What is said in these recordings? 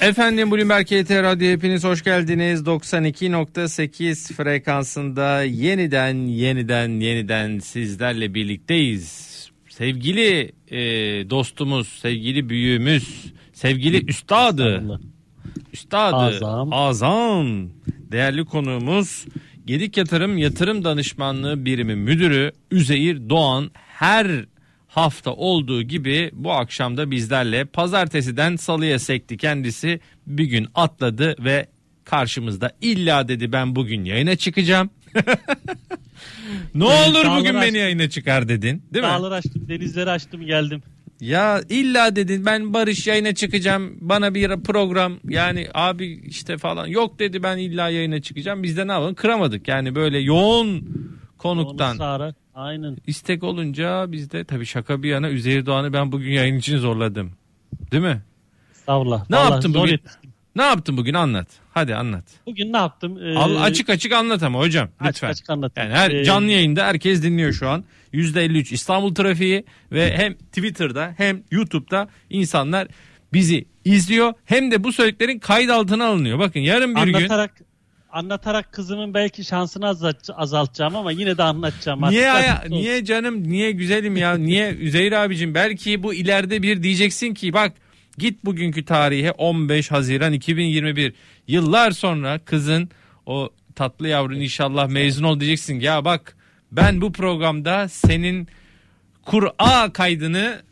Efendim Bloomberg KT Radyo hepiniz hoş geldiniz. 92.8 frekansında yeniden yeniden yeniden sizlerle birlikteyiz. Sevgili e, dostumuz, sevgili büyüğümüz, sevgili üstadı, üstadı, Azam. azam, değerli konuğumuz Gedik Yatırım Yatırım Danışmanlığı Birimi Müdürü Üzeyir Doğan her hafta olduğu gibi bu akşam da bizlerle pazartesiden salıya sekti kendisi bir gün atladı ve karşımızda illa dedi ben bugün yayına çıkacağım. ne Evet, olur bugün beni açtım. yayına çıkar dedin değil mi? Dağları açtım, denizleri açtım geldim. Ya illa dedin ben Barış yayına çıkacağım bana bir program yani abi işte falan yok dedi ben illa yayına çıkacağım biz de ne yapalım kıramadık yani böyle yoğun konuktan Onu sağara. Aynen. istek olunca biz de tabii şaka bir yana Üzeyir Doğan'ı ben bugün yayın için zorladım değil mi? Estağfurullah. Ne Vallahi yaptın bugün? Ne yaptın bugün anlat hadi anlat. Bugün ne yaptım? Ee, Al, açık açık anlat ama hocam açık lütfen. açık anlatayım. Yani her Ee, canlı yayında herkes dinliyor şu an. %53 İstanbul trafiği ve hem Twitter'da hem YouTube'da insanlar bizi izliyor. Hem de bu söylediklerin kayıt altına alınıyor. Bakın yarın bir gün anlatarak kızımın belki şansını azalt- azaltacağım ama yine de anlatacağım. niye olsun. niye canım niye güzelim ya niye Üzeyir abicim belki bu ileride bir diyeceksin ki bak git bugünkü tarihe 15 Haziran 2021 yıllar sonra kızın o tatlı yavrun inşallah mezun ol diyeceksin ya bak ben bu programda senin Kur'a kaydını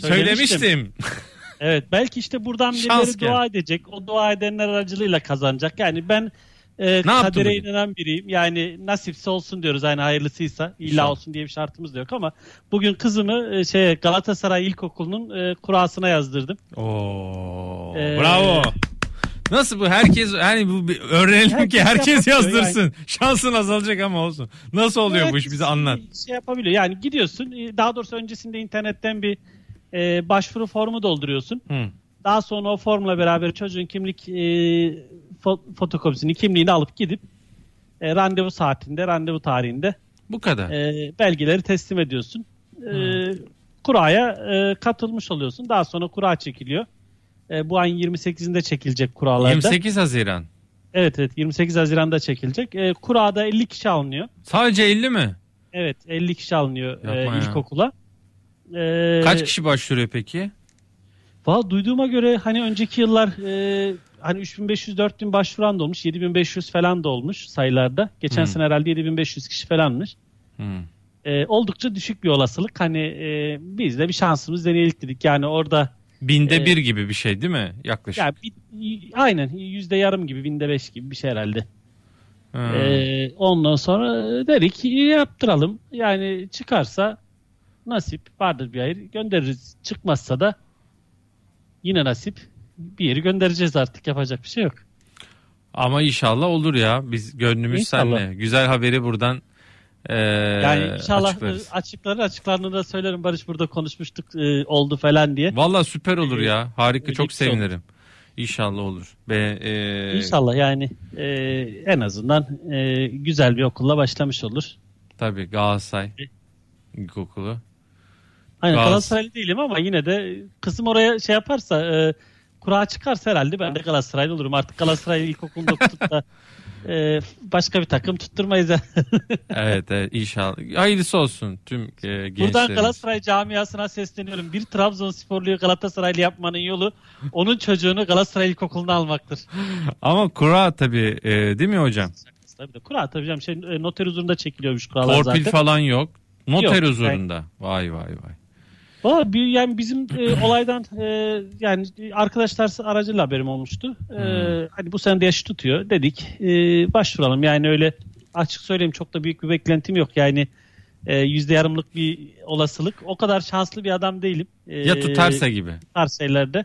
Söylemiştim. söylemiştim. Evet belki işte buradan Şans birileri gel. dua edecek. O dua edenler aracılığıyla kazanacak. Yani ben e, yaptın kadere inanan biriyim. Yani nasipse olsun diyoruz. Yani hayırlısıysa illa olsun diye bir şartımız da yok ama bugün kızımı e, şey Galatasaray İlkokulu'nun e, kurasına yazdırdım. Oo, Ee, bravo. Nasıl bu herkes hani bu bir öğrenelim ki Herkes herkes yapabiliyor yazdırsın. Şansın azalacak ama olsun. Nasıl oluyor bu Evet, iş bize anlat. Şey yapabiliyor. Yani gidiyorsun. e, Daha doğrusu öncesinde internetten bir e, başvuru formu dolduruyorsun. Hı. Daha sonra o formla beraber çocuğun kimlik e, fo- fotokopisini, kimliğini alıp gidip e, randevu saatinde, randevu tarihinde Bu kadar. e, belgeleri teslim ediyorsun. E, kuraya e, katılmış oluyorsun. Daha sonra kura çekiliyor. E, bu ayın 28'inde çekilecek kuralarda. 28 Haziran. Evet evet 28 Haziran'da çekilecek. E, kurada 50 kişi alınıyor. Sadece 50 mi? Evet 50 kişi alınıyor e, Yapma ya. E, Kaç kişi başvuruyor peki? Valla duyduğuma göre hani önceki yıllar e, hani 3500-4000 başvuran da olmuş. 7500 falan da olmuş sayılarda. Geçen Hmm. sene herhalde 7500 kişi falanmış. Hı. E, oldukça düşük bir olasılık. Hani e, biz de bir şansımız deneyelim dedik. Yani orada Binde Ee, bir gibi bir şey değil mi? Yaklaşık. ya bir, aynen yüzde yarım gibi binde beş gibi bir şey herhalde. Hı. E, ondan sonra dedik yaptıralım. Yani çıkarsa nasip vardır bir hayır göndeririz. Çıkmazsa da yine nasip bir yeri göndereceğiz artık yapacak bir şey yok. Ama inşallah olur ya. Biz gönlümüz İnşallah. senle. Güzel haberi buradan e, Yani inşallah açıklarız. açıkları açıklarını da söylerim Barış burada konuşmuştuk e, oldu falan diye. Valla süper olur ya. Harika çok şey olur. sevinirim. İnşallah olur. Ve e, İnşallah yani e, en azından e, güzel bir okulla başlamış olur. tabii Galatasaray İlkokulu. Aynen Gaz- Galatasaraylı değilim ama yine de kızım oraya şey yaparsa e, kura çıkarsa herhalde ben de Galatasaraylı olurum. Artık Galatasaray ilkokulunda tutup da e, başka bir takım tutturmayız. Evet, evet inşallah. Hayırlısı olsun tüm e, Buradan gençlerimiz. Galatasaray camiasına sesleniyorum. Bir Trabzonsporluyu Galatasaraylı yapmanın yolu onun çocuğunu Galatasaray ilkokuluna almaktır. Ama kura tabii e, değil mi hocam? Tabii de kura tabii canım. Şey, e, noter huzurunda çekiliyormuş kuralar Torpil zaten. falan yok. Noter Yok, huzurunda. Vay vay vay. Valla bir, yani bizim e, olaydan e, yani arkadaşlar aracıyla haberim olmuştu. E, Hmm. Hani bu sene de yaşı tutuyor. Dedik e, başvuralım. Yani öyle açık söyleyeyim çok da büyük bir beklentim yok. Yani e, yüzde yarımlık bir olasılık. O kadar şanslı bir adam değilim. E, Ya tutarsa gibi. tarz şeylerde.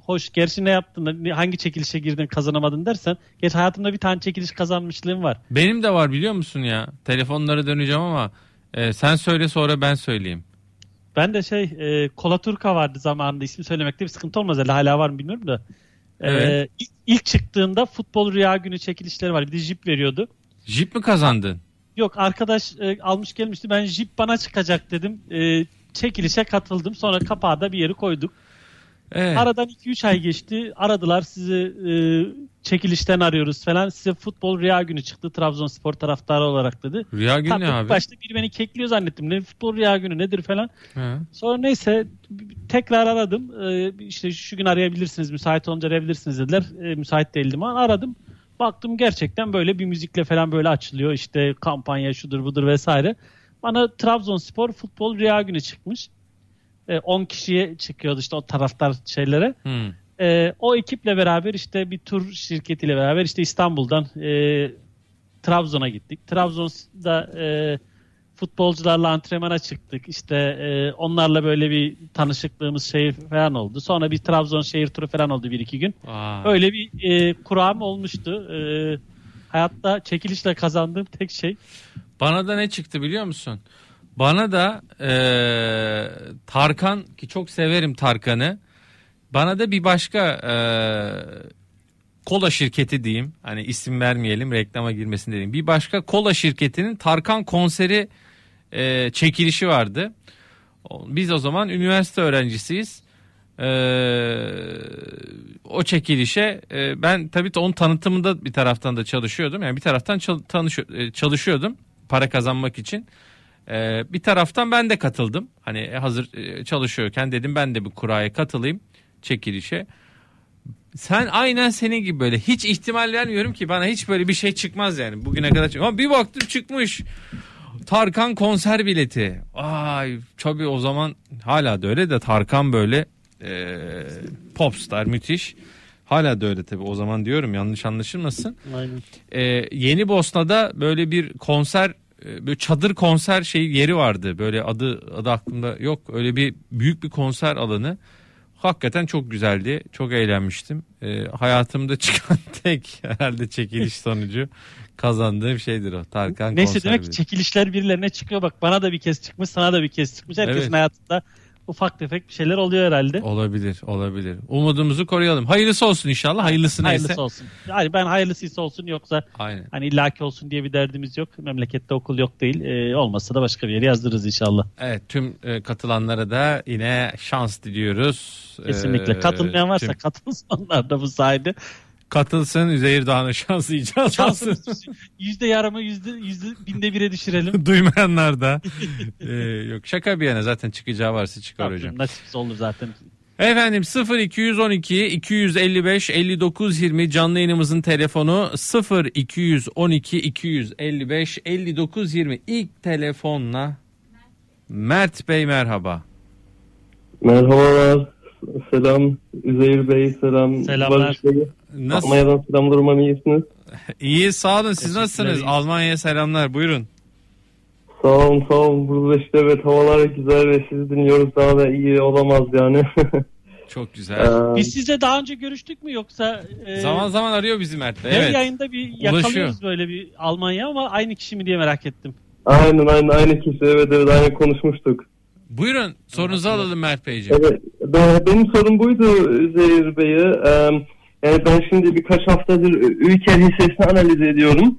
Hoş gerçi ne yaptın hangi çekilişe girdin kazanamadın dersen. Geç hayatımda bir tane çekiliş kazanmışlığım var. Benim de var biliyor musun ya? Telefonlara döneceğim ama e, sen söyle sonra ben söyleyeyim. Ben de şey e, Kola Turka vardı zamanında ismi söylemekte bir sıkıntı olmaz herhalde hala var mı bilmiyorum da. E, Evet. ilk, ilk çıktığında futbol rüya günü çekilişleri var. Bir de jip veriyordu. Jip mi kazandın? Yok arkadaş e, almış gelmişti ben jip bana çıkacak dedim. E, çekilişe katıldım sonra kapağı da bir yeri koyduk. Evet. Aradan 2-3 ay geçti. Aradılar sizi e, çekilişten arıyoruz falan. Size futbol rüya günü çıktı Trabzonspor taraftarı olarak dedi. Rüya günü Tabii ne abi? Başta biri beni kekliyor zannettim. Ne futbol rüya günü nedir falan. Ha. Sonra neyse tekrar aradım. Ee, işte şu gün arayabilirsiniz, müsait olunca arayabilirsiniz dediler. Ee, müsait değildim ama aradım. Baktım gerçekten böyle bir müzikle falan böyle açılıyor. İşte kampanya şudur budur vesaire. Bana Trabzonspor futbol rüya günü çıkmış. Ee, 10 kişiye çıkıyordu işte o taraftar şeylere. Hmm. Ee, o ekiple beraber işte bir tur şirketiyle beraber işte İstanbul'dan e, Trabzon'a gittik. Trabzon'da e, futbolcularla antrenmana çıktık. İşte e, onlarla böyle bir tanışıklığımız şey falan oldu. Sonra bir Trabzon şehir turu falan oldu bir iki gün. Vay. Öyle bir e, kuram olmuştu. E, hayatta çekilişle kazandığım tek şey. Bana da ne çıktı biliyor musun? Bana da eee, Tarkan ki çok severim Tarkan'ı. Bana da bir başka eee, kola şirketi diyeyim. Hani isim vermeyelim reklama girmesin diyeyim. Bir başka kola şirketinin Tarkan konseri eee, çekilişi vardı. Biz o zaman üniversite öğrencisiyiz. Eee, o çekilişe e, ben tabii onun tanıtımında bir taraftan da çalışıyordum. Yani bir taraftan e, çalışıyordum para kazanmak için. Ee, bir taraftan ben de katıldım. Hani hazır e, çalışıyorken dedim ben de bir kuraya katılayım çekilişe. Sen aynen senin gibi böyle hiç ihtimal vermiyorum ki bana hiç böyle bir şey çıkmaz yani bugüne kadar. çık- Ama bir baktım çıkmış. Tarkan konser bileti. Ay tabii o zaman hala da öyle de Tarkan böyle e, popstar müthiş. Hala da öyle tabii o zaman diyorum yanlış anlaşılmasın Aynen. e, Yeni Bosna'da böyle bir konser böyle çadır konser şey yeri vardı. Böyle adı adı aklımda yok. Öyle bir büyük bir konser alanı. Hakikaten çok güzeldi. Çok eğlenmiştim. E, hayatımda çıkan tek herhalde çekiliş sonucu kazandığım şeydir o. Tarkan Neyse demek ki çekilişler birilerine çıkıyor. Bak bana da bir kez çıkmış, sana da bir kez çıkmış. Herkesin Evet. hayatında ufak tefek bir şeyler oluyor herhalde. Olabilir, olabilir. Umudumuzu koruyalım. Hayırlısı olsun inşallah. Hayırlısı neyse. Hayırlısı olsun. Yani ben hayırlısıysa olsun yoksa Aynen. hani illaki olsun diye bir derdimiz yok. Memlekette okul yok değil. Ee, olmazsa da başka bir yere yazdırırız inşallah. Evet, tüm e, katılanlara da yine şans diliyoruz. Kesinlikle. Ee, Katılmayan varsa tüm- katılsın onlar da bu sayede. Katılsın Üzeyir Dağı'na şans icat Şansımız olsun. yüzde yarımı yüzde, yüzde binde bire düşürelim. Duymayanlar da. Ee, yok şaka bir yana zaten çıkacağı varsa çıkar hocam. Tabii, Nasipsiz olur zaten. Efendim 0212 255 59 20 canlı yayınımızın telefonu 0212 255 59 20 ilk telefonla Mert Bey merhaba. Merhabalar. Selam. Üzeyir Bey selam. Selamlar. Barış Bey. Nasıl? Almanya'dan selamlar umarım iyisiniz. İyi sağ olun siz nasılsınız? Almanya'ya selamlar buyurun. Sağ olun sağ olun. Burada işte evet havalar güzel ve sizi dinliyoruz. Daha da iyi olamaz yani. Çok güzel. Ee, Biz sizle daha önce görüştük mü yoksa e, Zaman zaman arıyor bizi Mert Bey. her Evet. yayında bir yakalıyoruz böyle bir Almanya ama aynı kişi mi diye merak ettim. aynen aynen aynı kişi evet evet aynı konuşmuştuk. Buyurun sorunuzu alalım Mert Beyciğim. Evet, ben- benim sorum buydu Üzeyir Bey'e. Yani ben şimdi birkaç haftadır Ülker hissesini analiz ediyorum.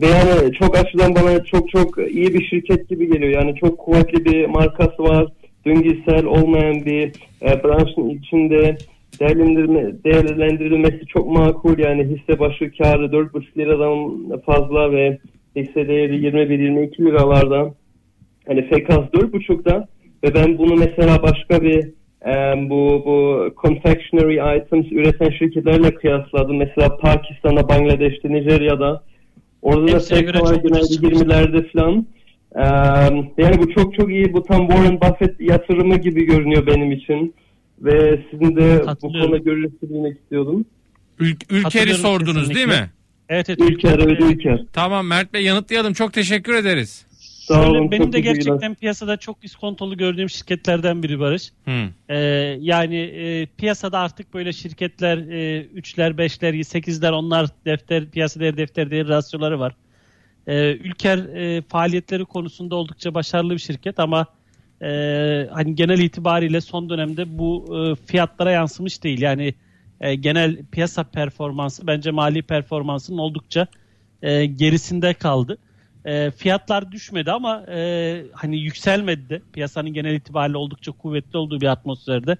Ve yani çok açıdan bana çok çok iyi bir şirket gibi geliyor. Yani çok kuvvetli bir markası var. Döngüsel olmayan bir e, branşın içinde değerlendirme, değerlendirilmesi çok makul. Yani hisse başı karı 4,5 liradan fazla ve hisse değeri 21-22 liralardan. Hani FKS 4.5'da ve ben bunu mesela başka bir e, bu bu confectionery items üreten şirketlerle kıyasladım. Mesela Pakistan'da, Bangladeş'te, Nijerya'da. Orada da Hepsine çok genelde ucuz çıkmış. 20'lerde falan. E, yani bu çok çok iyi. Bu tam Warren Buffett yatırımı gibi görünüyor benim için. Ve sizin de bu konuda görüşünüzü bilmek istiyordum. Ül- Ülker'i sordunuz değil kesinlikle. mi? Evet evet. Ülker, evet Ülker. Tamam Mert Bey yanıtlayalım. Çok teşekkür ederiz. Sağ Şöyle, olun, benim çok de gerçekten piyasada çok iskontolu gördüğüm şirketlerden biri Barış. Hı. Ee, yani e, piyasada artık böyle şirketler e, 3'ler, 5'ler, 8'ler onlar defter, piyasa değeri defter değeri rasyoları var. Ee, Ülker e, faaliyetleri konusunda oldukça başarılı bir şirket ama e, hani genel itibariyle son dönemde bu e, fiyatlara yansımış değil. Yani e, genel piyasa performansı bence mali performansının oldukça e, gerisinde kaldı. E, fiyatlar düşmedi ama e, hani yükselmedi de piyasanın genel itibariyle oldukça kuvvetli olduğu bir atmosferde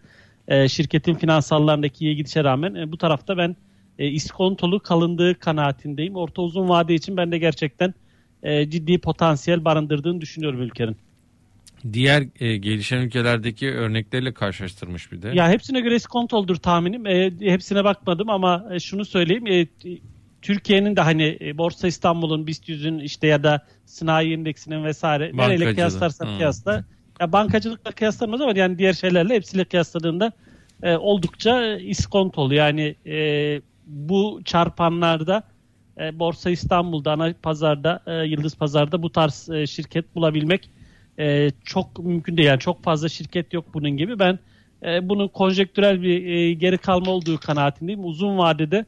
e, şirketin finansallarındaki iyi gidişe rağmen e, bu tarafta ben e, iskontolu kalındığı kanaatindeyim. Orta uzun vade için ben de gerçekten e, ciddi potansiyel barındırdığını düşünüyorum ülkenin. Diğer e, gelişen ülkelerdeki örnekleriyle karşılaştırmış bir de. Ya hepsine göre iskontoldur tahminim. E, hepsine bakmadım ama e, şunu söyleyeyim. E, Türkiye'nin de hani e, Borsa İstanbul'un BIST 100'ün işte ya da sanayi endeksinin vesaire nereyle kıyaslarsan Hmm. kıyasla ya bankacılıkla kıyaslanmaz ama yani diğer şeylerle hepsiyle kıyasladığında e, oldukça e, iskontolu. Yani e, bu çarpanlarda e, Borsa İstanbul'da ana pazarda e, Yıldız Pazar'da bu tarz e, şirket bulabilmek e, çok mümkün değil. Yani çok fazla şirket yok bunun gibi. Ben e, bunun konjektürel bir e, geri kalma olduğu kanaatindeyim. Uzun vadede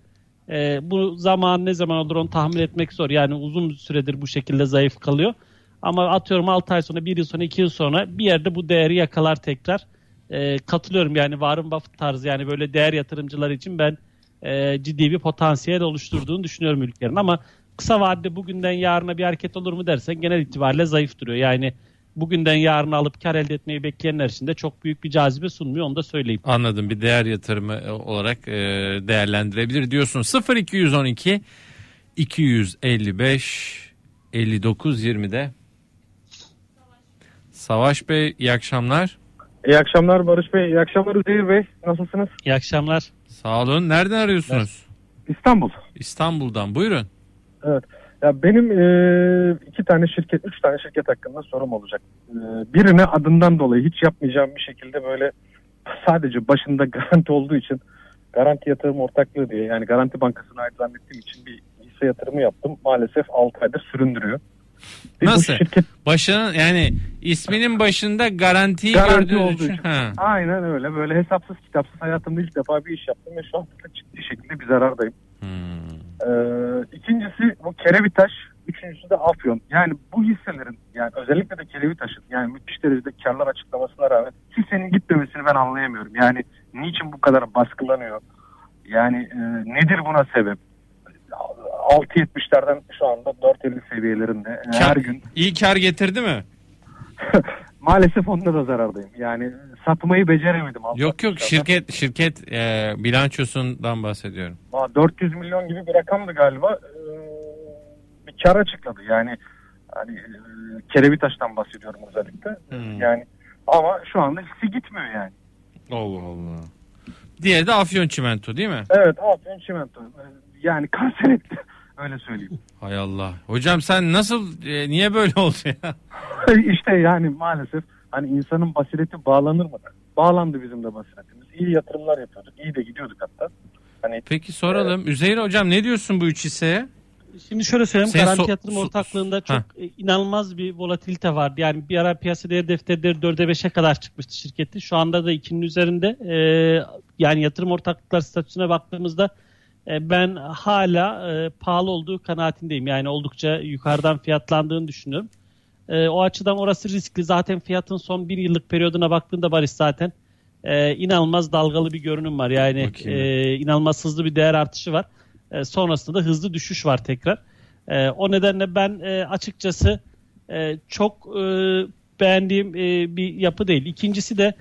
e, bu zaman ne zaman olur onu tahmin etmek zor. Yani uzun süredir bu şekilde zayıf kalıyor. Ama atıyorum 6 ay sonra, 1 yıl sonra, 2 yıl sonra bir yerde bu değeri yakalar tekrar. E, katılıyorum yani Warren Buffett tarzı yani böyle değer yatırımcılar için ben e, ciddi bir potansiyel oluşturduğunu düşünüyorum ülkenin. Ama kısa vadede bugünden yarına bir hareket olur mu dersen genel itibariyle zayıf duruyor. Yani bugünden yarına alıp kar elde etmeyi bekleyenler için de çok büyük bir cazibe sunmuyor onu da söyleyeyim. Anladım bir değer yatırımı e, olarak e, değerlendirebilir diyorsun. 0212 255 59 20'de. Savaş Bey iyi akşamlar. İyi akşamlar Barış Bey. İyi akşamlar Üzeyir Bey. Nasılsınız? İyi akşamlar. Sağ olun. Nereden arıyorsunuz? İstanbul. İstanbul'dan. Buyurun. Evet. Ya benim e, iki tane şirket, üç tane şirket hakkında sorum olacak. E, birine adından dolayı hiç yapmayacağım bir şekilde böyle sadece başında garanti olduğu için garanti yatırım ortaklığı diye yani garanti bankasına ait zannettiğim için bir hisse yatırımı yaptım. Maalesef 6 aydır süründürüyor. Bu Nasıl? şirket Başının yani isminin başında garantiyi Garanti gördüğünüz olduğu için. için. Ha. aynen öyle böyle hesapsız kitapsız hayatımda ilk defa bir iş yaptım ve şu an ciddi şekilde bir zarardayım. Hmm. Ee, ikincisi bu Kerevitaş, üçüncüsü de Afyon. Yani bu hisselerin yani özellikle de Kerevitaş'ın yani müthiş derecede karlar açıklamasına rağmen hissenin gitmemesini ben anlayamıyorum. Yani niçin bu kadar baskılanıyor? Yani e, nedir buna sebep? 6.70'lerden şu anda 4.50 seviyelerinde E, her Kar- gün İyi kar getirdi mi? maalesef onda da zarardayım. Yani satmayı beceremedim. Yok yok 6.60'lardan. şirket şirket e, bilançosundan bahsediyorum. Aa, 400 milyon gibi bir rakamdı galiba. Ee, bir kar açıkladı. Yani hani e, Kerevitaş'tan bahsediyorum özellikle. Hmm. Yani ama şu anda hissi gitmiyor yani. Allah Allah. Diğeri de Afyon Çimento değil mi? Evet Afyon Çimento. Ee, Yani kanser etti. Öyle söyleyeyim. Hay Allah. Hocam sen nasıl e, niye böyle oldu ya? işte yani maalesef hani insanın basireti bağlanır mı? Bağlandı bizim de basiretimiz. İyi yatırımlar yapıyorduk. İyi de gidiyorduk hatta. Hani Peki soralım. Üzeyir hocam ne diyorsun bu üç hisseye? Şimdi şöyle söyleyeyim. Sen garanti so- yatırım so- ortaklığında çok Ha. e, inanılmaz bir volatilite vardı. Yani bir ara piyasa değer defterleri 4'e 5'e kadar çıkmıştı şirketi. Şu anda da 2'nin üzerinde. E, yani yatırım ortaklıklar statüsüne baktığımızda e, ben hala e, pahalı olduğu kanaatindeyim. Yani oldukça yukarıdan fiyatlandığını düşünüyorum. E, o açıdan orası riskli. Zaten fiyatın son bir yıllık periyoduna baktığında Barış zaten e, inanılmaz dalgalı bir görünüm var. Yani e, inanılmaz hızlı bir değer artışı var. E, sonrasında da hızlı düşüş var tekrar. E, o nedenle ben e, açıkçası e, çok e, beğendiğim e, bir yapı değil. İkincisi de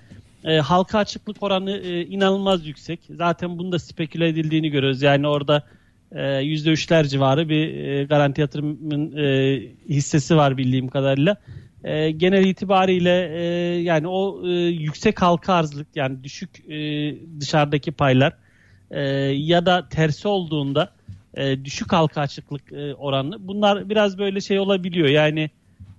e, halka açıklık oranı e, inanılmaz yüksek. Zaten bunu da speküle edildiğini görüyoruz. Yani orada e, %3'ler civarı bir e, garanti yatırımın e, hissesi var bildiğim kadarıyla. E, genel itibariyle e, yani o e, yüksek halka arzlık yani düşük e, dışarıdaki paylar e, ya da tersi olduğunda e, düşük halka açıklık e, oranı bunlar biraz böyle şey olabiliyor yani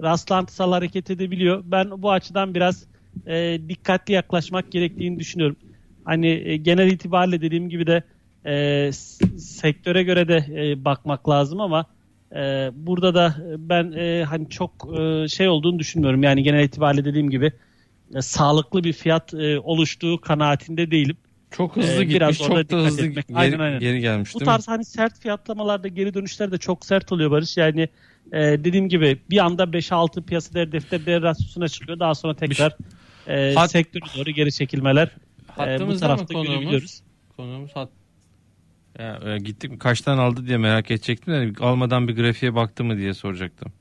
rastlantısal hareket edebiliyor. Ben bu açıdan biraz e, dikkatli yaklaşmak gerektiğini düşünüyorum. Hani e, genel itibariyle dediğim gibi de e, sektöre göre de e, bakmak lazım ama e, burada da ben e, hani çok e, şey olduğunu düşünmüyorum. Yani genel itibariyle dediğim gibi e, sağlıklı bir fiyat e, oluştuğu kanaatinde değilim. Çok hızlı Ee, biraz gitmiş, orada çok da hızlı etmek. geri, Aynen, aynen. geri gelmiş Bu değil mi? tarz hani sert fiyatlamalarda geri dönüşler de çok sert oluyor Barış. Yani e, dediğim gibi bir anda 5-6 piyasa değer defter değer rasyosuna çıkıyor. Daha sonra tekrar e, Hat- sektöre doğru geri çekilmeler e, bu tarafta görebiliyoruz. Konuğumuz hat. Ya, e, gittik mi kaçtan aldı diye merak edecektim. de almadan bir grafiğe baktı mı diye soracaktım.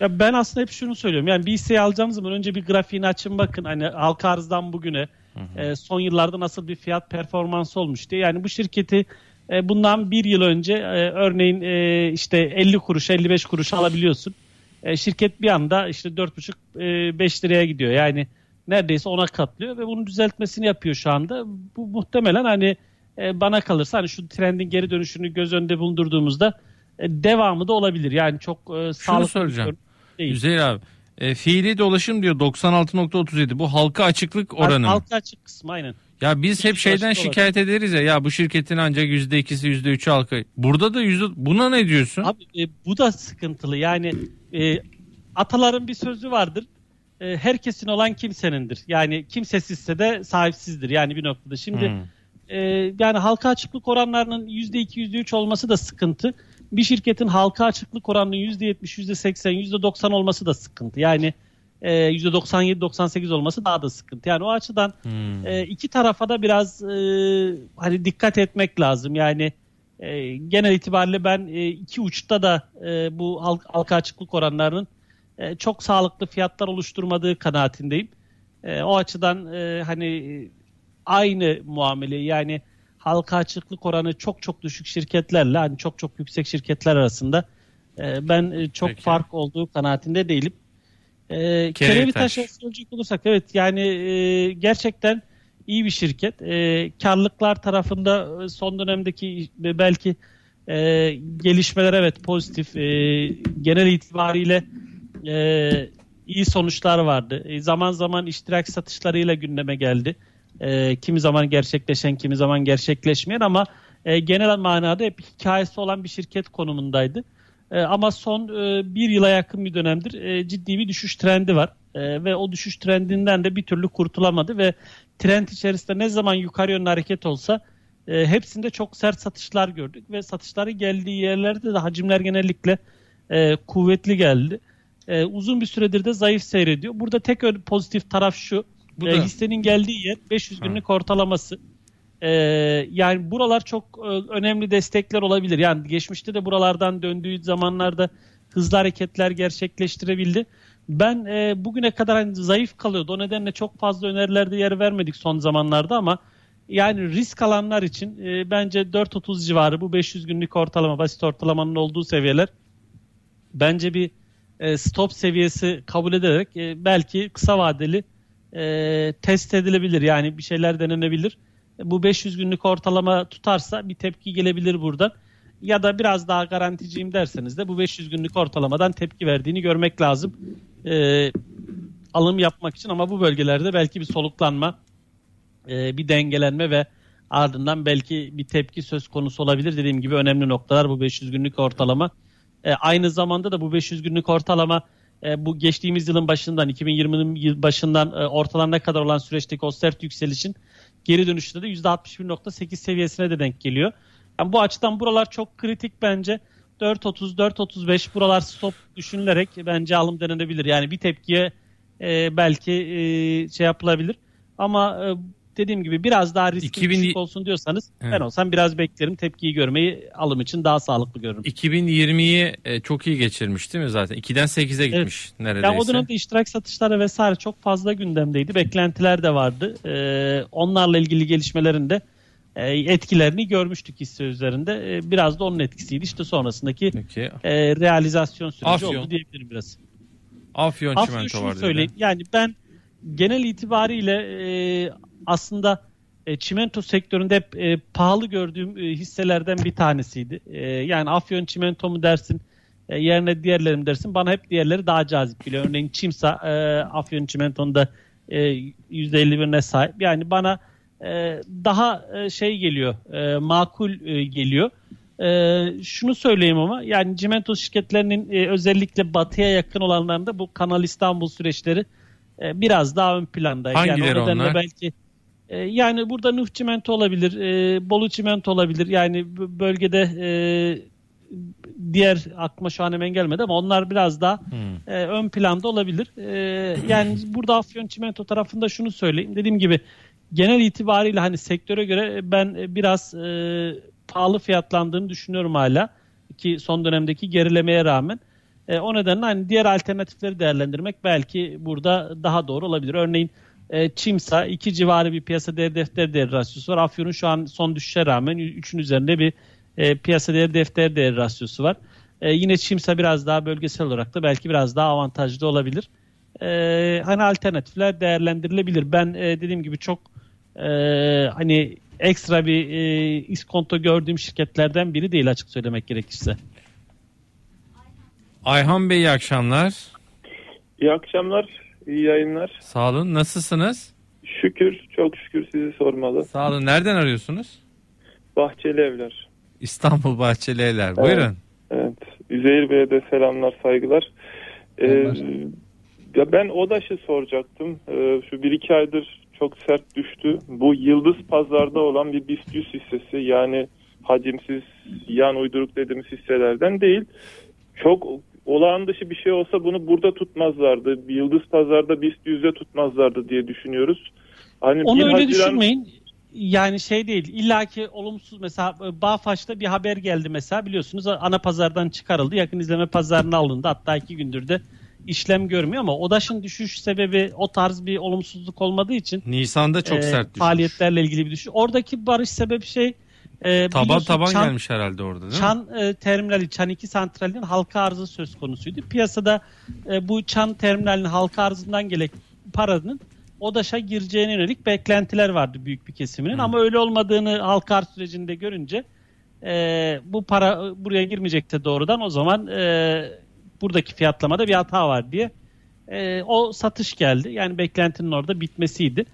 Ya ben aslında hep şunu söylüyorum. Yani bir hisseyi alacağınız zaman önce bir grafiğini açın bakın. Hani halka arzdan bugüne e, son yıllarda nasıl bir fiyat performansı olmuş diye. Yani bu şirketi e, bundan bir yıl önce e, örneğin e, işte 50 kuruş 55 kuruş alabiliyorsun. E, şirket bir anda işte 4,5-5 liraya gidiyor. Yani neredeyse ona katlıyor ve bunun düzeltmesini yapıyor şu anda. Bu muhtemelen hani e, bana kalırsa hani şu trendin geri dönüşünü göz önünde bulundurduğumuzda e, devamı da olabilir. Yani çok e, sağlıklı soracağım. değil. Üzeyir abi e, fiili dolaşım diyor 96.37 bu halka açıklık oranı. Halka açık kısmı aynen. Ya biz hep şeyden şikayet ederiz ya ya bu şirketin ancak %2'si %3'ü halka. Burada da yüzde buna ne diyorsun? Abi e, bu da sıkıntılı. Yani e, ataların bir sözü vardır. E, herkesin olan kimsenindir. Yani kimsesizse de sahipsizdir. Yani bir noktada. Şimdi hmm. e, yani halka açıklık oranlarının %2 %3 olması da sıkıntı. Bir şirketin halka açıklık oranının %70, %80, %90 olması da sıkıntı. Yani e, %97-98 olması daha da sıkıntı. Yani o açıdan hmm. e, iki tarafa da biraz e, hani dikkat etmek lazım. Yani e, genel itibariyle ben e, iki uçta da e, bu halk, halka açıklık oranlarının e, çok sağlıklı fiyatlar oluşturmadığı kanaatindeyim. E, o açıdan e, hani aynı muamele yani halka açıklık oranı çok çok düşük şirketlerle hani çok çok yüksek şirketler arasında e, ben e, çok Peki. fark olduğu kanaatinde değilim. E, Kerevitaş'a söyleyecek olursak evet yani e, gerçekten iyi bir şirket. E, karlılıklar tarafında son dönemdeki belki e, gelişmeler evet pozitif. E, genel itibariyle e, iyi sonuçlar vardı. E, zaman zaman iştirak satışlarıyla gündeme geldi. E, kimi zaman gerçekleşen, kimi zaman gerçekleşmeyen ama e, genel manada hep hikayesi olan bir şirket konumundaydı. E, ama son e, bir yıla yakın bir dönemdir e, ciddi bir düşüş trendi var. E, ve o düşüş trendinden de bir türlü kurtulamadı ve trend içerisinde ne zaman yukarı yönlü hareket olsa e, hepsinde çok sert satışlar gördük ve satışları geldiği yerlerde de hacimler genellikle e, kuvvetli geldi. E, uzun bir süredir de zayıf seyrediyor. Burada tek pozitif taraf şu. Bu e, hissenin geldiği yer 500 günlük ha. ortalaması. E, yani buralar çok e, önemli destekler olabilir. Yani geçmişte de buralardan döndüğü zamanlarda hızlı hareketler gerçekleştirebildi. Ben e, bugüne kadar hani zayıf kalıyordu. O nedenle çok fazla önerilerde yer vermedik son zamanlarda ama yani risk alanlar için e, bence 4.30 civarı bu 500 günlük ortalama basit ortalamanın olduğu seviyeler bence bir e, stop seviyesi kabul ederek e, belki kısa vadeli e, test edilebilir. Yani bir şeyler denenebilir. Bu 500 günlük ortalama tutarsa bir tepki gelebilir buradan. Ya da biraz daha garanticiyim derseniz de bu 500 günlük ortalamadan tepki verdiğini görmek lazım. E, alım yapmak için ama bu bölgelerde belki bir soluklanma, e, bir dengelenme ve ardından belki bir tepki söz konusu olabilir. Dediğim gibi önemli noktalar bu 500 günlük ortalama. E, aynı zamanda da bu 500 günlük ortalama e, bu geçtiğimiz yılın başından 2020'nin yıl başından e, ortalarına kadar olan süreçteki o sert yükselişin geri dönüşünde de %61.8 seviyesine de denk geliyor. Yani bu açıdan buralar çok kritik bence. 4.30 4.35 buralar stop düşünülerek bence alım denenebilir. Yani bir tepkiye e, belki e, şey yapılabilir. Ama e, dediğim gibi biraz daha riskli 2000... düşük olsun diyorsanız evet. ben olsam biraz beklerim. Tepkiyi görmeyi alım için daha sağlıklı görürüm. 2020'yi e, çok iyi geçirmiş değil mi zaten? 2'den 8'e gitmiş evet. neredeyse. Yani o dönemde iştirak satışları vesaire çok fazla gündemdeydi. Beklentiler de vardı. Ee, onlarla ilgili gelişmelerinde e, etkilerini görmüştük hisse üzerinde. E, biraz da onun etkisiydi. İşte sonrasındaki Peki. e, realizasyon süreci Afyon. oldu diyebilirim biraz. Afyon, Afyon çimento var söyleyeyim. Yani ben genel itibariyle e, aslında e, çimento sektöründe hep e, pahalı gördüğüm e, hisselerden bir tanesiydi. E, yani Afyon çimento mu dersin e, yerine diğerleri mi dersin bana hep diğerleri daha cazip geliyor. Örneğin Çimsa e, Afyon çimentonda e, %51'ine sahip. Yani bana e, daha e, şey geliyor e, makul e, geliyor. E, şunu söyleyeyim ama yani çimento şirketlerinin e, özellikle batıya yakın olanlarında bu Kanal İstanbul süreçleri e, biraz daha ön planda. Hangileri yani o onlar? Belki e, yani burada Nuh Çimento olabilir, e, Bolu Çimento olabilir. Yani bölgede e, diğer aklıma şu an hemen gelmedi ama onlar biraz daha hmm. e, ön planda olabilir. E, yani burada Afyon Çimento tarafında şunu söyleyeyim. Dediğim gibi genel itibariyle hani sektöre göre ben biraz e, pahalı fiyatlandığını düşünüyorum hala ki son dönemdeki gerilemeye rağmen. E, o nedenle hani diğer alternatifleri değerlendirmek belki burada daha doğru olabilir. Örneğin E, Çimsa 2 civarı bir piyasa değer defter değer rasyosu var. Afyon'un şu an son düşüşe rağmen 3'ün üzerinde bir e, piyasa değer defter değer rasyosu var. E, yine Çimsa biraz daha bölgesel olarak da belki biraz daha avantajlı olabilir. E, hani alternatifler değerlendirilebilir. Ben e, dediğim gibi çok e, hani ekstra bir e, iskonto gördüğüm şirketlerden biri değil açık söylemek gerekirse. Ayhan Bey iyi akşamlar. İyi akşamlar, iyi yayınlar. Sağ olun. Nasılsınız? Şükür, çok şükür sizi sormalı. Sağ olun. Nereden arıyorsunuz? Bahçeli Evler. İstanbul Bahçeli Evler. Buyurun. Evet, Üzeyir Bey'e de selamlar, saygılar. Ee, ya ben ODAŞ'ı soracaktım. Ee, şu bir iki aydır çok sert düştü. Bu yıldız pazarda olan bir BIST 100 hissesi yani hacimsiz yan uyduruk dediğimiz hisselerden değil. Çok olağan dışı bir şey olsa bunu burada tutmazlardı. Bir Yıldız pazarda BIST 100'de tutmazlardı diye düşünüyoruz. Hani Onu öyle Haziran- düşünmeyin. Yani şey değil. illaki olumsuz mesela e, Bağfaş'ta bir haber geldi mesela biliyorsunuz ana pazardan çıkarıldı. Yakın izleme pazarına alındı. Hatta iki gündür de işlem görmüyor ama ODAŞ'ın düşüş sebebi o tarz bir olumsuzluk olmadığı için Nisan'da çok e, sert düşmüş. faaliyetlerle ilgili bir düşüş. Oradaki barış sebebi şey e, Taban taban Çan- gelmiş herhalde orada değil mi? Çan e, terminali, Çan 2 santralinin halka arzı söz konusuydu. Piyasada e, bu Çan terminalinin halka arzından gelen paranın ODAŞ'a gireceğine yönelik beklentiler vardı büyük bir kesiminin. Ama öyle olmadığını halka arz sürecinde görünce e, bu para e, buraya girmeyecekti doğrudan. O zaman e, buradaki fiyatlamada bir hata var diye e, o satış geldi. Yani beklentinin orada bitmesiydi.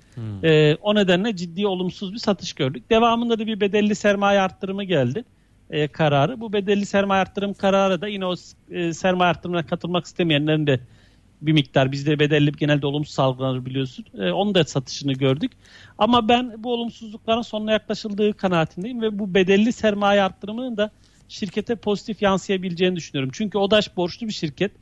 E, o nedenle ciddi olumsuz bir satış gördük. Devamında da bir bedelli sermaye arttırımı geldi e, kararı. Bu bedelli sermaye arttırım kararı da yine o e, sermaye arttırımına katılmak istemeyenlerin de bir miktar bizde bedelli genelde olumsuz algılanır biliyorsun. E, onun da satışını gördük. Ama ben bu olumsuzlukların sonuna yaklaşıldığı kanaatindeyim ve bu bedelli sermaye arttırımının da şirkete pozitif yansıyabileceğini düşünüyorum. Çünkü ODAŞ borçlu bir şirket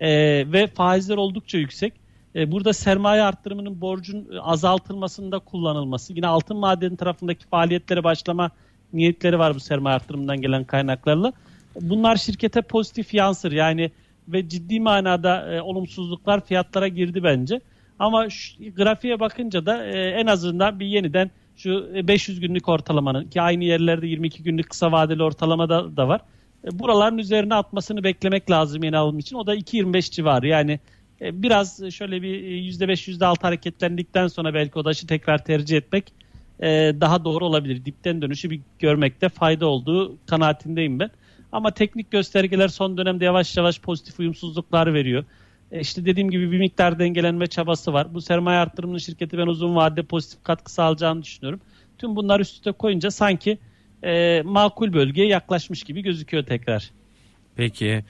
e, ve faizler oldukça yüksek. E, burada sermaye arttırımının borcun azaltılmasında kullanılması, yine altın madeni tarafındaki faaliyetlere başlama niyetleri var bu sermaye arttırımından gelen kaynaklarla. Bunlar şirkete pozitif yansır yani ve ciddi manada e, olumsuzluklar fiyatlara girdi bence. Ama şu, grafiğe bakınca da e, en azından bir yeniden şu e, 500 günlük ortalamanın ki aynı yerlerde 22 günlük kısa vadeli ortalamada da var. E, buraların üzerine atmasını beklemek lazım yeni alım için. O da 2.25 civarı. Yani e, biraz şöyle bir e, %5 %6 hareketlendikten sonra belki ODAŞ'ı tekrar tercih etmek e, daha doğru olabilir. Dipten dönüşü bir görmekte fayda olduğu kanaatindeyim ben. Ama teknik göstergeler son dönemde yavaş yavaş pozitif uyumsuzluklar veriyor. E, işte dediğim gibi bir miktar dengelenme çabası var. Bu sermaye arttırımının şirketi ben uzun vadede pozitif katkı sağlayacağını düşünüyorum. Tüm bunlar üst üste koyunca sanki e, makul bölgeye yaklaşmış gibi gözüküyor tekrar. Peki.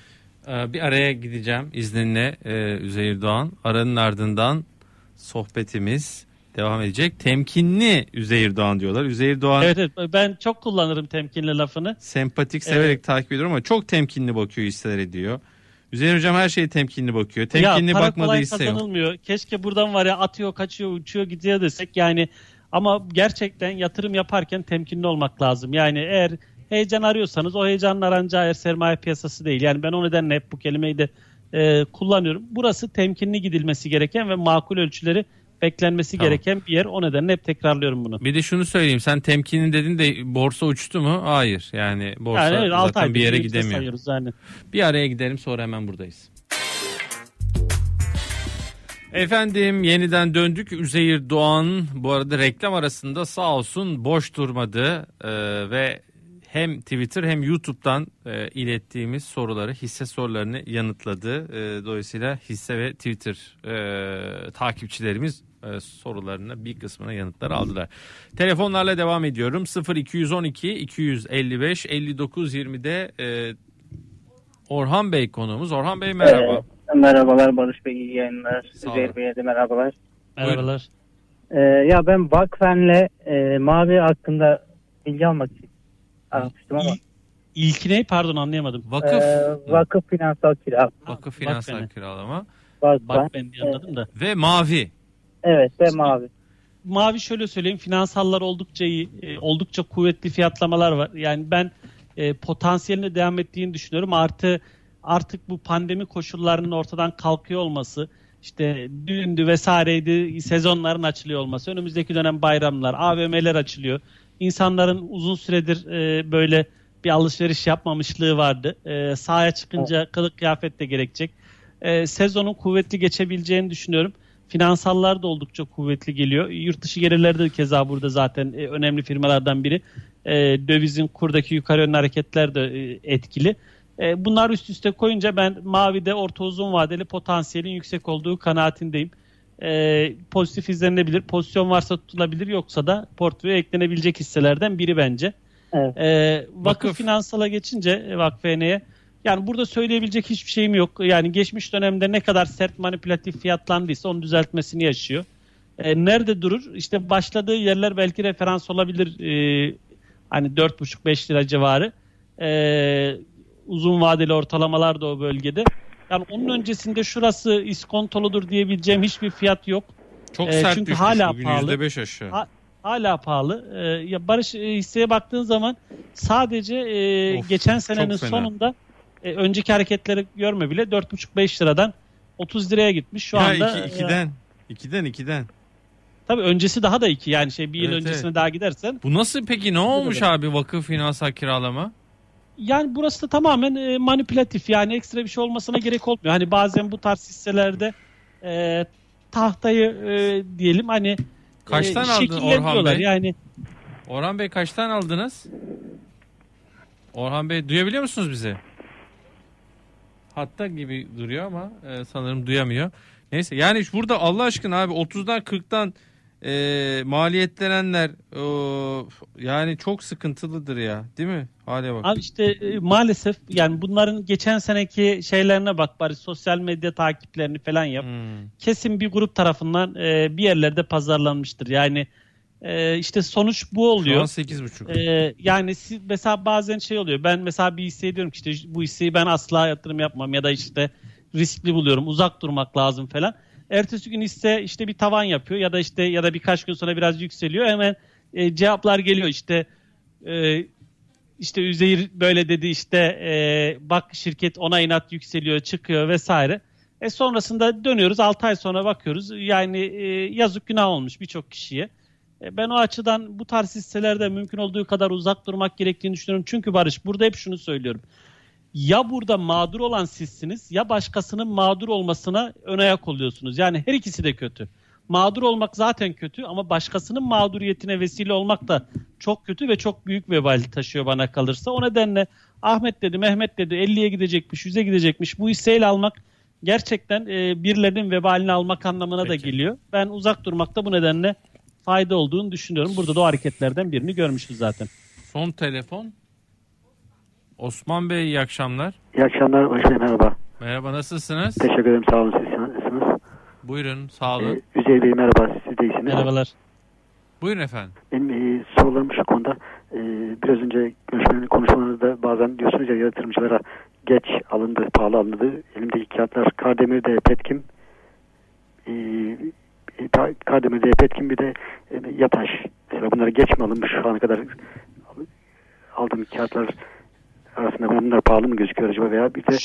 Ee, Bir araya gideceğim izninle e, Üzeyir Doğan. Aranın ardından sohbetimiz devam edecek. Temkinli Üzeyir Doğan diyorlar. Üzeyir Doğan Evet, evet ben çok kullanırım temkinli lafını. sempatik severek takip ediyorum ama çok temkinli bakıyor hisseler diyor. Üzeyir Hocam her şeye temkinli bakıyor. Temkinli ya para bakmadığı kolay hisse yok. kazanılmıyor. Keşke buradan var ya atıyor, kaçıyor, uçuyor, gidiyor desek yani ama gerçekten yatırım yaparken temkinli olmak lazım. Yani eğer heyecan arıyorsanız o heyecanın aranacağı yer sermaye piyasası değil. Yani ben o nedenle hep bu kelimeyi de e, kullanıyorum. Burası temkinli gidilmesi gereken ve makul ölçüleri beklenmesi Tamam. gereken bir yer. O nedenle hep tekrarlıyorum bunu. Bir de şunu söyleyeyim sen temkinli dedin de borsa uçtu mu? Hayır yani borsa Yani evet, zaten bir yere gidemiyor. Yani. Bir araya gidelim sonra hemen buradayız. Efendim yeniden döndük. Üzeyir Doğan bu arada reklam arasında sağ olsun boş durmadı Ee, ve hem Twitter hem YouTube'dan e, ilettiğimiz soruları hisse sorularını yanıtladı. Ee, dolayısıyla hisse ve Twitter e, takipçilerimiz e, sorularına bir kısmına yanıtlar aldılar. Telefonlarla devam ediyorum. 0212 255 59 20'de e, Orhan Bey konuğumuz. Orhan Bey merhaba. Ee, merhabalar Barış Bey iyi yayınlar. Sağ Üzeyir olun. Bey'e de merhabalar. Merhabalar. Ee, ya ben Vakfen'le e, Mavi hakkında bilgi almak için aramıştım ama. İl- İlki ne? Pardon anlayamadım. Vakıf, Ee, vakıf finansal kira. vakıf finansal Vakfen'e. kiralama Vakfen. Bak ben diye anladım da. ve mavi. Evet ve Mavi. Mavi şöyle söyleyeyim finansallar oldukça iyi, e, oldukça kuvvetli fiyatlamalar var. Yani ben e, potansiyeline devam ettiğini düşünüyorum. Artı artık bu pandemi koşullarının ortadan kalkıyor olması, işte düğündü vesaireydi sezonların açılıyor olması. Önümüzdeki dönem bayramlar, AVM'ler açılıyor. İnsanların uzun süredir e, böyle bir alışveriş yapmamışlığı vardı. E, sahaya çıkınca kılık kıyafet de gerekecek. E, sezonun kuvvetli geçebileceğini düşünüyorum. Finansallar da oldukça kuvvetli geliyor. Yurt dışı gelirleri de keza burada zaten e, önemli firmalardan biri. E, dövizin kurdaki yukarı yönlü hareketler de e, etkili. E, bunlar üst üste koyunca ben mavide orta uzun vadeli potansiyelin yüksek olduğu kanaatindeyim. E, pozitif izlenebilir. Pozisyon varsa tutulabilir yoksa da portföye eklenebilecek hisselerden biri bence. Evet. E, vakıf, Vakıf. finansala geçince e, vakfeneye yani burada söyleyebilecek hiçbir şeyim yok. Yani geçmiş dönemde ne kadar sert manipülatif fiyatlandıysa onun düzeltmesini yaşıyor. E, nerede durur? İşte başladığı yerler belki referans olabilir. E, hani 4,5-5 lira civarı. E, uzun vadeli ortalamalar da o bölgede. Yani onun öncesinde şurası iskontoludur diyebileceğim hiçbir fiyat yok. Çok E, sert çünkü düşmüş hala bugün pahalı. %5 aşağı. Ha- hala pahalı. Ee, ya Barış e, hisseye baktığın zaman sadece e, Of, geçen senenin sonunda e, önceki hareketleri görme bile 4,5-5 liradan 30 liraya gitmiş. Şu ya anda iki, e, ikiden. ikiden ikiden. tabii öncesi daha da iki yani şey bir yıl Evet, öncesine evet. daha gidersen Bu nasıl peki ne olmuş kadar. abi vakıf finansal kiralama? Yani burası da tamamen e, manipülatif yani ekstra bir şey olmasına gerek olmuyor. Hani bazen bu tarz hisselerde e, tahtayı e, diyelim hani Kaçtan e, aldın. Orhan Bey? Yani Orhan Bey kaçtan aldınız? Orhan Bey duyabiliyor musunuz bizi? Hatta gibi duruyor ama e, sanırım duyamıyor. Neyse yani burada Allah aşkına abi 30'dan 40'tan e, maliyetlenenler o, yani çok sıkıntılıdır ya değil mi? Hale bak. Abi işte e, maalesef yani bunların geçen seneki şeylerine bak bari sosyal medya takiplerini falan yap. Hmm. Kesin bir grup tarafından e, bir yerlerde pazarlanmıştır. Yani e, işte sonuç bu Şu an oluyor. 8,5. E, yani siz, mesela bazen şey oluyor. Ben mesela bir hisseye diyorum ki işte bu hisseyi ben asla yatırım yapmam ya da işte riskli buluyorum. Uzak durmak lazım falan. Ertesi gün hisse işte bir tavan yapıyor ya da işte ya da birkaç gün sonra biraz yükseliyor. Hemen e, cevaplar geliyor işte e, işte Üzeyir böyle dedi işte e, bak şirket ona inat yükseliyor çıkıyor vesaire. E sonrasında dönüyoruz 6 ay sonra bakıyoruz yani e, yazık günah olmuş birçok kişiye. E, ben o açıdan bu tarz hisselerde mümkün olduğu kadar uzak durmak gerektiğini düşünüyorum. Çünkü Barış burada hep şunu söylüyorum. Ya burada mağdur olan sizsiniz ya başkasının mağdur olmasına ön ayak oluyorsunuz. Yani her ikisi de kötü. Mağdur olmak zaten kötü ama başkasının mağduriyetine vesile olmak da çok kötü ve çok büyük vebal taşıyor bana kalırsa. O nedenle Ahmet dedi, Mehmet dedi 50'ye gidecekmiş, 100'e gidecekmiş. Bu hisseyle almak gerçekten e, birilerinin vebalini almak anlamına da Peki. geliyor. Ben uzak durmakta bu nedenle fayda olduğunu düşünüyorum. Burada da o hareketlerden birini görmüşüz zaten. Son telefon. Osman Bey iyi akşamlar. İyi akşamlar Barış Bey merhaba. Merhaba nasılsınız? Teşekkür ederim sağ olun siz nasılsınız? Buyurun sağ olun. Ee, Üzeyir Bey merhaba siz de iyisiniz. Merhabalar. Buyurun efendim. Benim e, sorularım şu konuda e, biraz önce görüşmenin konuşmalarınızda bazen diyorsunuz ya yatırımcılara geç alındı, pahalı alındı. Elimdeki kağıtlar Kardemir'de Petkim e, e, Kardemir'de Petkim bir de e, Yataş. Mesela bunlar geç mi alınmış şu ana kadar aldığım kağıtlar arasında bunlar pahalı mı gözüküyor acaba veya bir de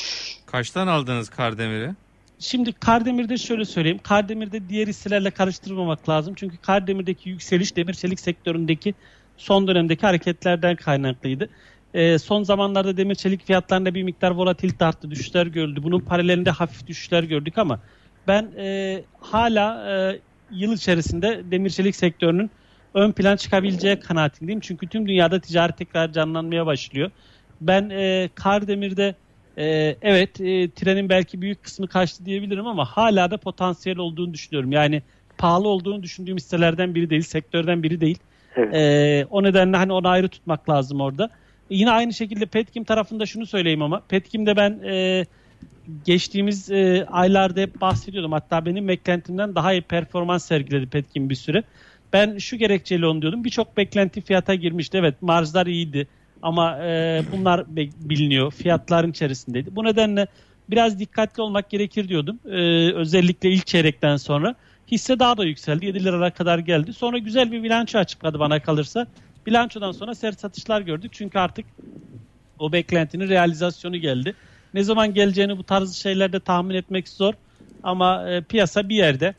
Kaçtan aldınız Kardemir'i? Şimdi Kardemir'de şöyle söyleyeyim. Kardemir'de diğer hisselerle karıştırmamak lazım. Çünkü Kardemir'deki yükseliş demir çelik sektöründeki son dönemdeki hareketlerden kaynaklıydı. Ee, son zamanlarda demir çelik fiyatlarında bir miktar volatilite arttı. Düşüşler görüldü. Bunun paralelinde hafif düşüşler gördük ama ben e, hala e, yıl içerisinde demir çelik sektörünün ön plan çıkabileceği kanaatindeyim. Çünkü tüm dünyada ticaret tekrar canlanmaya başlıyor. Ben e, Kardemir'de ee, evet e, trenin belki büyük kısmı kaçtı diyebilirim ama hala da potansiyel olduğunu düşünüyorum. Yani pahalı olduğunu düşündüğüm hisselerden biri değil, sektörden biri değil. evet. Ee, o nedenle hani onu ayrı tutmak lazım orada. Yine aynı şekilde Petkim tarafında şunu söyleyeyim ama Petkim'de ben e, geçtiğimiz e, aylarda hep bahsediyordum. Hatta benim beklentimden daha iyi performans sergiledi Petkim bir süre. Ben şu gerekçeyle onu diyordum. Birçok beklenti fiyata girmişti. Evet marjlar iyiydi ama e, bunlar biliniyor. Fiyatların içerisindeydi. Bu nedenle biraz dikkatli olmak gerekir diyordum. E, özellikle ilk çeyrekten sonra. Hisse daha da yükseldi. 7 liralara kadar geldi. Sonra güzel bir bilanço açıkladı bana kalırsa. Bilançodan sonra sert satışlar gördük. Çünkü artık o beklentinin realizasyonu geldi. Ne zaman geleceğini bu tarz şeylerde tahmin etmek zor. Ama e, piyasa bir yerde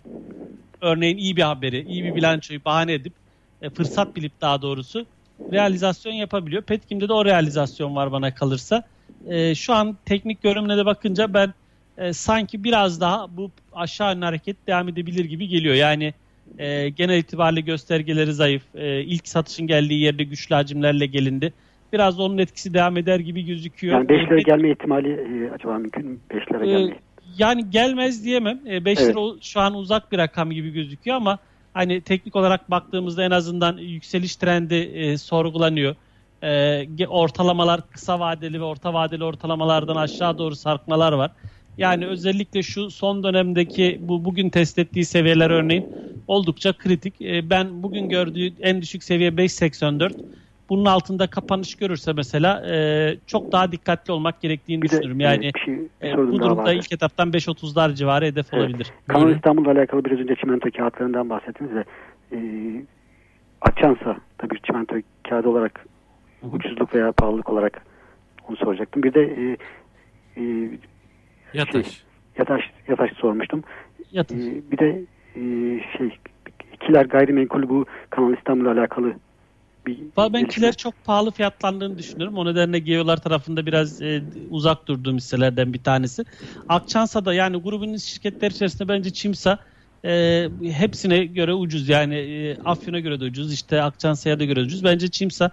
örneğin iyi bir haberi, iyi bir bilançoyu bahane edip e, fırsat bilip daha doğrusu realizasyon yapabiliyor. Petkim'de de o realizasyon var bana kalırsa. E, şu an teknik görünümüne de bakınca ben e, sanki biraz daha bu aşağı yönlü hareket devam edebilir gibi geliyor. Yani e, genel itibariyle göstergeleri zayıf. E, ilk satışın geldiği yerde güçlü hacimlerle gelindi. Biraz onun etkisi devam eder gibi gözüküyor. Yani 5 lira E, gelme ihtimali e, acaba mümkün mü? 5 lira Ee, gelme. yani gelmez diyemem. 5 Evet. lira şu an uzak bir rakam gibi gözüküyor ama hani teknik olarak baktığımızda en azından yükseliş trendi e, sorgulanıyor. E, ortalamalar kısa vadeli ve orta vadeli ortalamalardan aşağı doğru sarkmalar var. Yani özellikle şu son dönemdeki bu bugün test ettiği seviyeler örneğin oldukça kritik. E, ben bugün gördüğü en düşük seviye 5.84. Bunun altında kapanış görürse mesela e, çok daha dikkatli olmak gerektiğini Bir de düşünüyorum. e, Yani bir şey, bir e, bu durumda ilk etaptan 5.30'lar civarı hedef Evet. olabilir. Kanal. İstanbul'la alakalı biraz önce çimento kağıtlarından bahsettiniz de e, açansa tabii çimento kağıdı olarak ucuzluk veya pahalılık olarak onu soracaktım. Bir de e, e, Yataş. yataş, yataş sormuştum. Yatır. E, bir de e, şey ikiler gayrimenkul bu Kanal İstanbul'la alakalı bir Valla ben gelişme. kiler çok pahalı fiyatlandığını düşünüyorum. O nedenle geolar tarafında biraz e, uzak durduğum hisselerden bir tanesi. Akçansa da yani grubun şirketler içerisinde bence Çimsa e, hepsine göre ucuz. Yani e, Afyon'a göre de ucuz. işte Akçansa'ya da göre ucuz. Bence Çimsa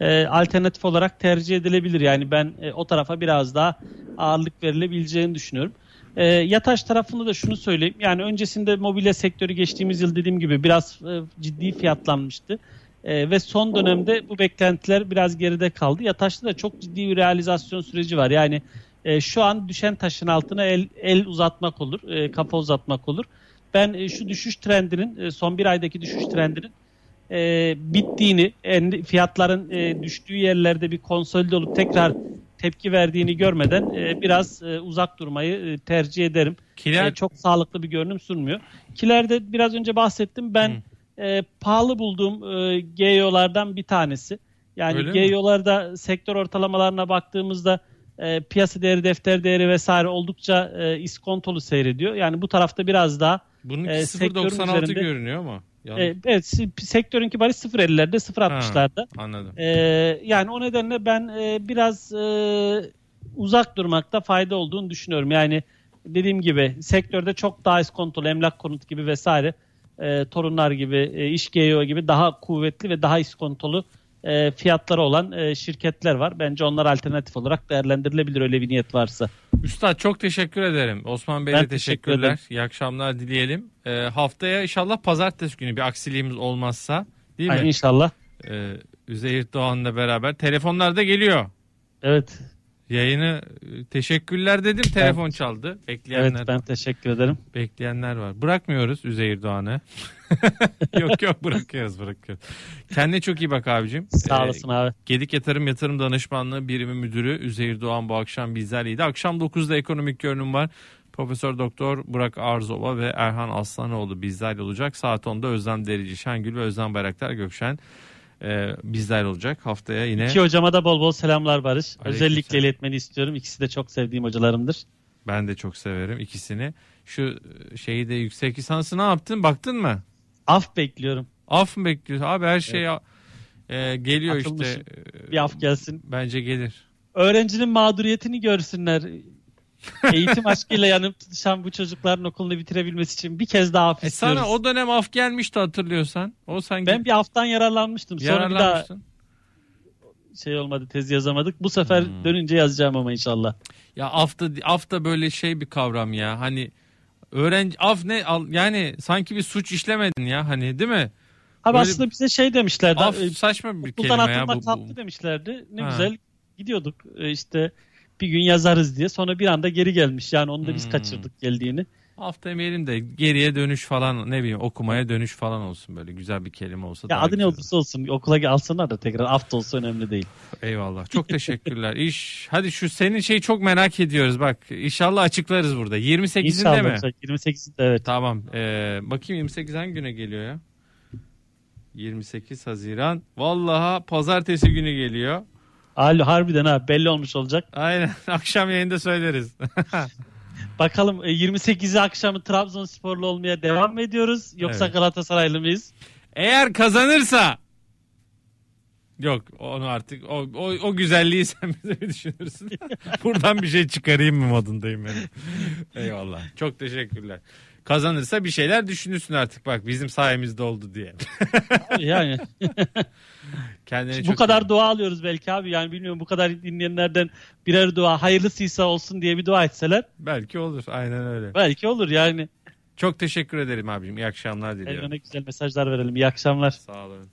e, alternatif olarak tercih edilebilir. Yani ben e, o tarafa biraz daha ağırlık verilebileceğini düşünüyorum. E, Yataş tarafında da şunu söyleyeyim. Yani öncesinde mobilya sektörü geçtiğimiz yıl dediğim gibi biraz e, ciddi fiyatlanmıştı. E, ve son dönemde bu beklentiler biraz geride kaldı. Yataş'ta da çok ciddi bir realizasyon süreci var. Yani e, şu an düşen taşın altına el, el uzatmak olur, e, kafa uzatmak olur. Ben e, şu düşüş trendinin, e, son bir aydaki düşüş trendinin e, bittiğini, en, fiyatların e, düştüğü yerlerde bir konsolide olup tekrar tepki verdiğini görmeden e, biraz e, uzak durmayı e, tercih ederim. Kiler E, çok sağlıklı bir görünüm sunmuyor. Kilerde biraz önce bahsettim. Ben e, pahalı bulduğum e, GEO'lardan bir tanesi. Yani Öyle mi? GEO'larda sektör ortalamalarına baktığımızda e, piyasa değeri, defter değeri vesaire oldukça e, iskontolu seyrediyor. Yani bu tarafta biraz daha bunun e, sektörün 0.96 üzerinde- görünüyor ama. E, evet si- sektörün kibarı 0.50'lerde 0.60'larda. Anladım. E, yani o nedenle ben e, biraz e, uzak durmakta fayda olduğunu düşünüyorum. Yani dediğim gibi sektörde çok daha iskontolu emlak konut gibi vesaire e, torunlar gibi e, iş GEO gibi daha kuvvetli ve daha iskontolu e, fiyatları olan e, şirketler var. Bence onlar alternatif olarak değerlendirilebilir öyle bir niyet varsa. Üstad çok teşekkür ederim. Osman Bey'e teşekkürler. ederim. İyi akşamlar dileyelim. Ee, haftaya inşallah pazartesi günü bir aksiliğimiz olmazsa değil mi? inşallah. Ee, Üzeyir Doğan'la beraber. Telefonlar da geliyor. Evet. Yayını teşekkürler dedim. Telefon çaldı. Bekleyenler, Evet ben teşekkür ederim. bekleyenler var. Bırakmıyoruz Üzeyir Doğan'ı. yok yok bırakıyoruz bırakıyoruz. Kendine çok iyi bak abicim. Sağ Ee, olasın abi. Gedik Yatırım Yatırım Danışmanlığı Birimi Müdürü Üzeyir Doğan bu akşam bizlerleydi. Akşam 9'da ekonomik görünüm var. Profesör Doktor Burak Arzova ve Erhan Aslanoğlu bizlerle olacak. Saat 10'da Özlem Derici Şengül ve Özlem Bayraktar Gökşen e, bizler olacak. Haftaya yine İki hocama da bol bol selamlar Barış. Aleyküm Özellikle selam. iletmeni istiyorum. İkisi de çok sevdiğim hocalarımdır. ben de çok severim ikisini. Şu e, şeyi de yüksek lisansı ne yaptın? Baktın mı? Af bekliyorum. Af mı bekliyorsun? Abi her şey e, geliyor işte. Atılmışım. E, Bir af gelsin. Bence gelir. Öğrencinin mağduriyetini görsünler. Eğitim aşkıyla yanıp tutuşan bu çocukların okulunu bitirebilmesi için bir kez daha af E istiyoruz. sana o dönem af gelmişti hatırlıyorsan. O sanki Ben bir aftan yararlanmıştım. Sonra bir daha yararlanmıştın. şey olmadı tez yazamadık. Bu sefer Hmm. dönünce yazacağım ama inşallah. Ya af da, af da böyle şey bir kavram ya. Hani öğrenci af ne al- yani sanki bir suç işlemedin ya hani değil mi? Abi Böyle- aslında bize şey demişlerdi. Af e, saçma bir okuldan kelime ya atılma bu. bu. kalktı demişlerdi. Ne Ha. güzel gidiyorduk. E, işte bir gün yazarız diye. Sonra bir anda geri gelmiş. Yani onu da biz Hmm. kaçırdık geldiğini. Af demeyelim de geriye dönüş falan ne bileyim okumaya dönüş falan olsun böyle güzel bir kelime olsa Ya adı ne olursa olsun okula alsınlar da tekrar af da olsa önemli değil. Eyvallah. Çok teşekkürler. İş hadi şu senin şeyi çok merak ediyoruz bak. İnşallah açıklarız burada. 28'inde İnşallah. mi? olacak. 28'inde evet. Tamam. Ee, bakayım 28 hangi güne geliyor ya? 28 Haziran. Vallahi pazartesi günü geliyor. Alo harbiden ha belli olmuş olacak. Aynen. Akşam yayında söyleriz. Bakalım e, 28'i akşamı Trabzonsporlu olmaya devam mı ediyoruz yoksa Evet. Galatasaraylı mıyız? Eğer kazanırsa Yok onu artık o, o, o güzelliği sen bize mi düşünürsün? Buradan bir şey çıkarayım mı modundayım ben. Eyvallah. Çok teşekkürler. Kazanırsa bir şeyler düşünürsün artık bak bizim sayemizde oldu diye. Yani Kendine bu çok kadar iyi- dua alıyoruz belki abi yani bilmiyorum bu kadar dinleyenlerden birer dua hayırlısıysa olsun diye bir dua etseler Belki olur aynen öyle. belki olur yani. Çok teşekkür ederim abicim. İyi akşamlar diliyorum. Evrene güzel mesajlar verelim. İyi akşamlar. Sağ olun.